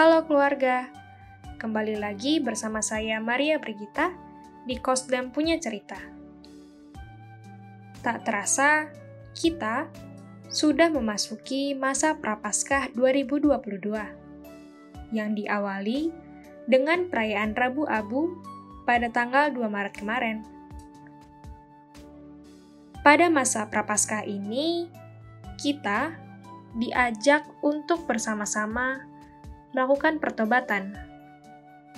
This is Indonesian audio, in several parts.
Halo keluarga, kembali lagi bersama saya Maria Brigita di Kosdam Punya Cerita. Tak terasa, kita sudah memasuki masa Prapaskah 2022 yang diawali dengan perayaan Rabu Abu pada tanggal 2 Maret kemarin. Pada masa Prapaskah ini, kita diajak untuk bersama-sama melakukan pertobatan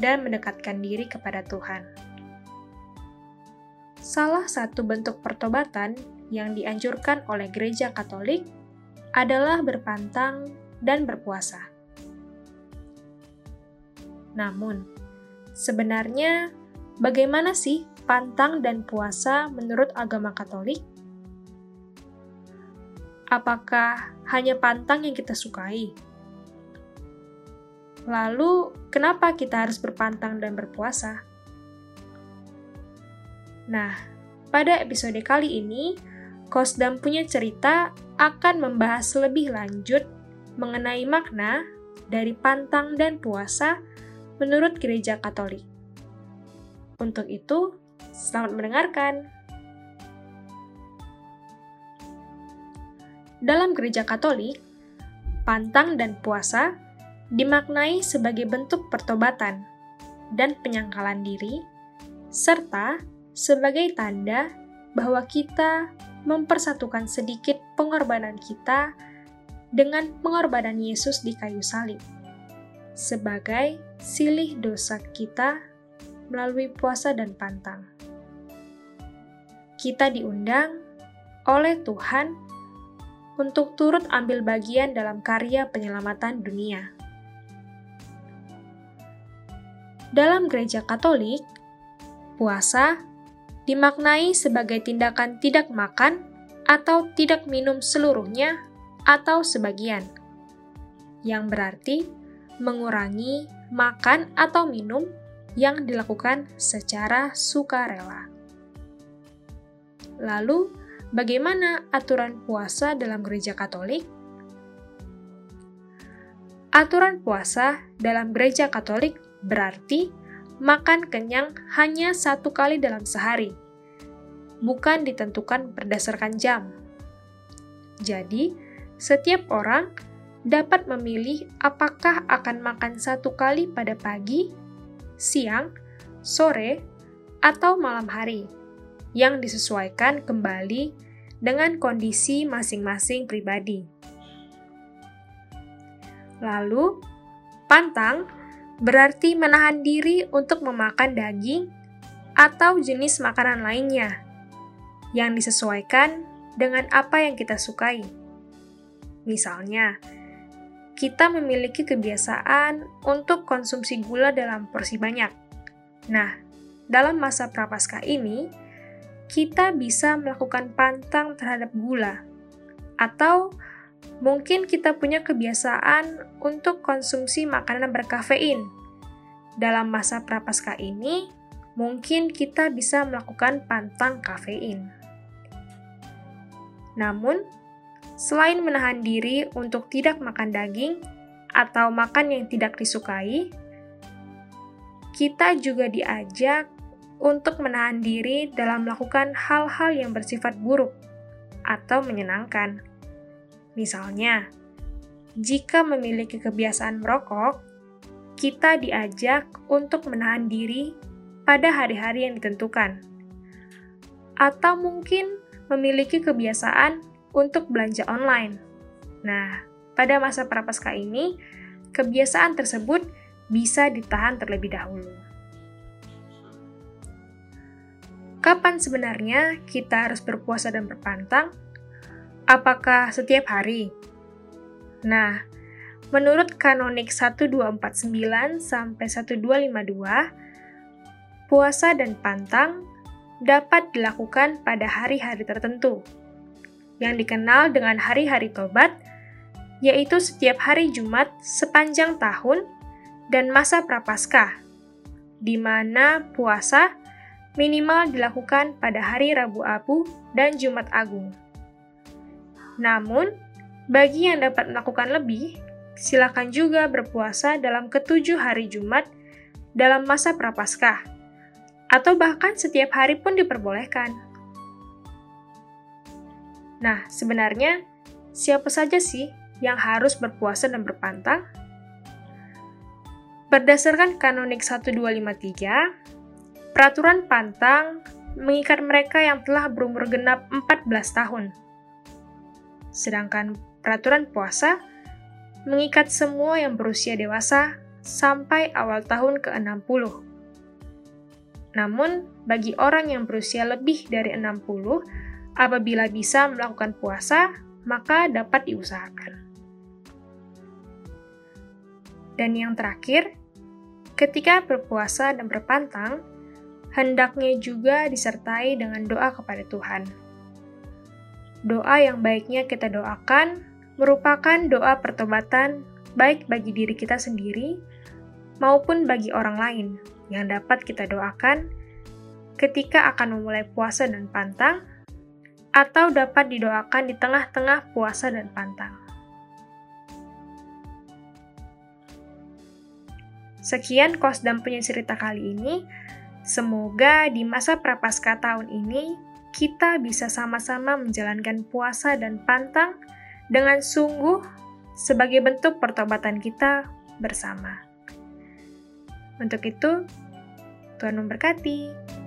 dan mendekatkan diri kepada Tuhan. Salah satu bentuk pertobatan yang dianjurkan oleh Gereja Katolik adalah berpantang dan berpuasa. Namun, sebenarnya bagaimana sih pantang dan puasa menurut agama Katolik? Apakah hanya pantang yang kita sukai? Lalu, kenapa kita harus berpantang dan berpuasa? Nah, pada episode kali ini, Kosdam punya cerita akan membahas lebih lanjut mengenai makna dari pantang dan puasa menurut gereja Katolik. Untuk itu, selamat mendengarkan. Dalam gereja Katolik, pantang dan puasa dimaknai sebagai bentuk pertobatan dan penyangkalan diri, serta sebagai tanda bahwa kita mempersatukan sedikit pengorbanan kita dengan pengorbanan Yesus di kayu salib, sebagai silih dosa kita melalui puasa dan pantang. Kita diundang oleh Tuhan untuk turut ambil bagian dalam karya penyelamatan dunia. Dalam gereja Katolik, puasa dimaknai sebagai tindakan tidak makan atau tidak minum seluruhnya atau sebagian, yang berarti mengurangi makan atau minum yang dilakukan secara sukarela. Lalu, bagaimana aturan puasa dalam gereja Katolik? Aturan puasa dalam gereja Katolik berarti makan kenyang hanya satu kali dalam sehari, bukan ditentukan berdasarkan jam. Jadi, setiap orang dapat memilih apakah akan makan satu kali pada pagi, siang, sore, atau malam hari, yang disesuaikan kembali dengan kondisi masing-masing pribadi. Lalu, pantang berarti menahan diri untuk memakan daging atau jenis makanan lainnya yang disesuaikan dengan apa yang kita sukai. Misalnya, kita memiliki kebiasaan untuk konsumsi gula dalam porsi banyak. Nah, dalam masa prapaskah ini, kita bisa melakukan pantang terhadap gula, atau Mungkin kita punya kebiasaan untuk konsumsi makanan berkafein. Dalam masa prapaskah ini, mungkin kita bisa melakukan pantang kafein. Namun, selain menahan diri untuk tidak makan daging atau makan yang tidak disukai, kita juga diajak untuk menahan diri dalam melakukan hal-hal yang bersifat buruk atau menyenangkan Misalnya, jika memiliki kebiasaan merokok, kita diajak untuk menahan diri pada hari-hari yang ditentukan. Atau mungkin memiliki kebiasaan untuk belanja online. Nah, pada masa prapaskah ini, kebiasaan tersebut bisa ditahan terlebih dahulu. Kapan sebenarnya kita harus berpuasa dan berpantang? Apakah setiap hari? Nah, menurut kanonik 1249 sampai 1252, puasa dan pantang dapat dilakukan pada hari-hari tertentu yang dikenal dengan hari-hari tobat, yaitu setiap hari Jumat sepanjang tahun dan masa prapaskah, di mana puasa minimal dilakukan pada hari Rabu Abu dan Jumat Agung. Namun, bagi yang dapat melakukan lebih, silakan juga berpuasa dalam ketujuh hari Jumat dalam masa Prapaskah, atau bahkan setiap hari pun diperbolehkan. Nah, sebenarnya siapa saja sih yang harus berpuasa dan berpantang? Berdasarkan Kanonik 1253, peraturan pantang mengikat mereka yang telah berumur genap 14 tahun. Sedangkan peraturan puasa mengikat semua yang berusia dewasa sampai awal tahun ke-60. Namun, bagi orang yang berusia lebih dari 60, apabila bisa melakukan puasa, maka dapat diusahakan. Dan yang terakhir, ketika berpuasa dan berpantang, hendaknya juga disertai dengan doa kepada Tuhan. Doa yang baiknya kita doakan merupakan doa pertobatan baik bagi diri kita sendiri maupun bagi orang lain yang dapat kita doakan ketika akan memulai puasa dan pantang atau dapat didoakan di tengah-tengah puasa dan pantang. Sekian kos dan cerita kali ini. Semoga di masa prapaskah tahun ini kita bisa sama-sama menjalankan puasa dan pantang dengan sungguh sebagai bentuk pertobatan kita bersama. Untuk itu, Tuhan memberkati.